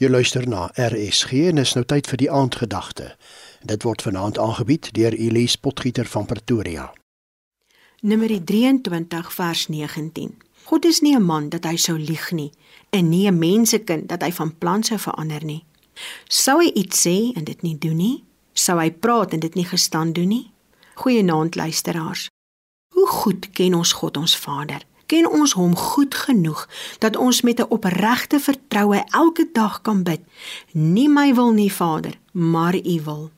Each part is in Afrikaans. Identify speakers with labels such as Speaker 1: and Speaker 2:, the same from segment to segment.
Speaker 1: Jy luister na RSG en is nou tyd vir die aandgedagte. Dit word vanaand aangebied deur Elise Potgieter van Pretoria.
Speaker 2: Numeri 23 vers 19. God is nie 'n man dat hy sou lieg nie en nie 'n mensekind dat hy van plan sou verander nie. Sou hy iets sê en dit nie doen nie? Sou hy praat en dit nie gestaan doen nie? Goeienaand luisteraars. Hoe goed ken ons God ons Vader? Ken ons hom goed genoeg dat ons met 'n opregte vertroue elke dag kan bid. Nie my wil nie, Vader, maar U wil.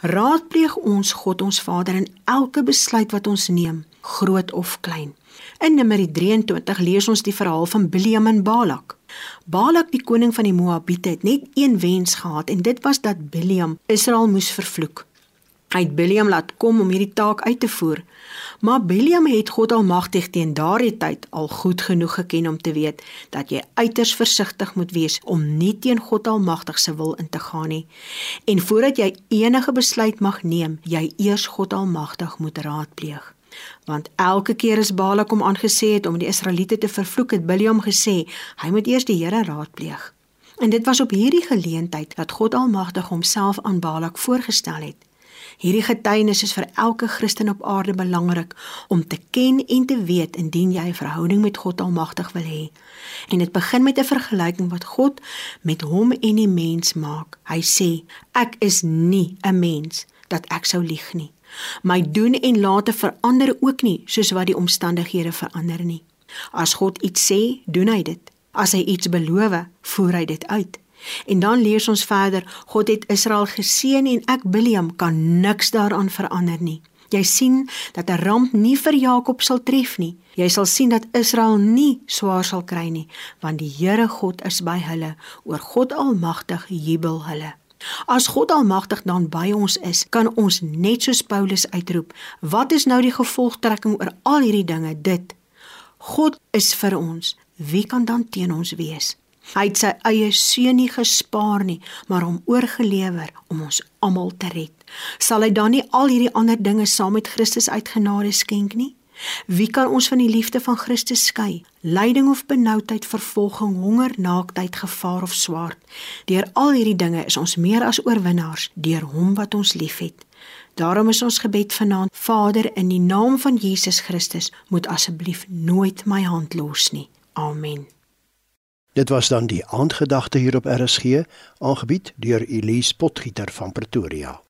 Speaker 2: Raadpleeg ons God ons Vader in elke besluit wat ons neem, groot of klein. In Numeri 23 lees ons die verhaal van Biljam en Balak. Balak, die koning van die Moabiete, het net een wens gehad en dit was dat Biljam Israel moes vervloek. Hy het Biljam laat kom om hierdie taak uit te voer. Maar Biljam het God Almagtig teen daardie tyd al goed genoeg geken om te weet dat jy uiters versigtig moet wees om nie teen God Almagtig se wil in te gaan nie. En voordat jy enige besluit mag neem, jy eers God Almagtig moet raadpleeg. Want elke keer as Balak hom aangesê het om die Israeliete te vervloek, het Biljam gesê hy moet eers die Here raadpleeg. En dit was op hierdie geleentheid dat God Almagtig homself aan Balak voorgestel het. Hierdie getuienis is vir elke Christen op aarde belangrik om te ken en te weet indien jy 'n verhouding met God Almagtig wil hê. En dit begin met 'n vergelyking wat God met hom en die mens maak. Hy sê: "Ek is nie 'n mens dat ek sou lieg nie. My doen en late verander ook nie soos wat die omstandighede verander nie. As God iets sê, doen hy dit. As hy iets beloof, voer hy dit uit." En dan lees ons verder: God het Israel geseën en ek Biljam kan niks daaraan verander nie. Jy sien dat 'n ramp nie vir Jakob sal tref nie. Jy sal sien dat Israel nie swaar sal kry nie, want die Here God is by hulle. Oor God Almagtig jubel hulle. As God Almagtig dan by ons is, kan ons net soos Paulus uitroep: "Wat is nou die gevolgtrekking oor al hierdie dinge? Dit: God is vir ons. Wie kan dan teen ons wees?" Hy het sy eie seun nie gespaar nie, maar hom oorgelewer om ons almal te red. Sal hy dan nie al hierdie ander dinge saam met Christus uit genade skenk nie? Wie kan ons van die liefde van Christus skei? Lyding of benoudheid, vervolging, honger, naaktheid, gevaar of swaard? Deur al hierdie dinge is ons meer as oorwinnaars deur hom wat ons liefhet. Daarom is ons gebed vanaand: Vader, in die naam van Jesus Christus, moet asseblief nooit my hand los nie. Amen.
Speaker 1: Dit was dan die aandgedagte hier op RSG, aangebied deur Elise Potgieter van Pretoria.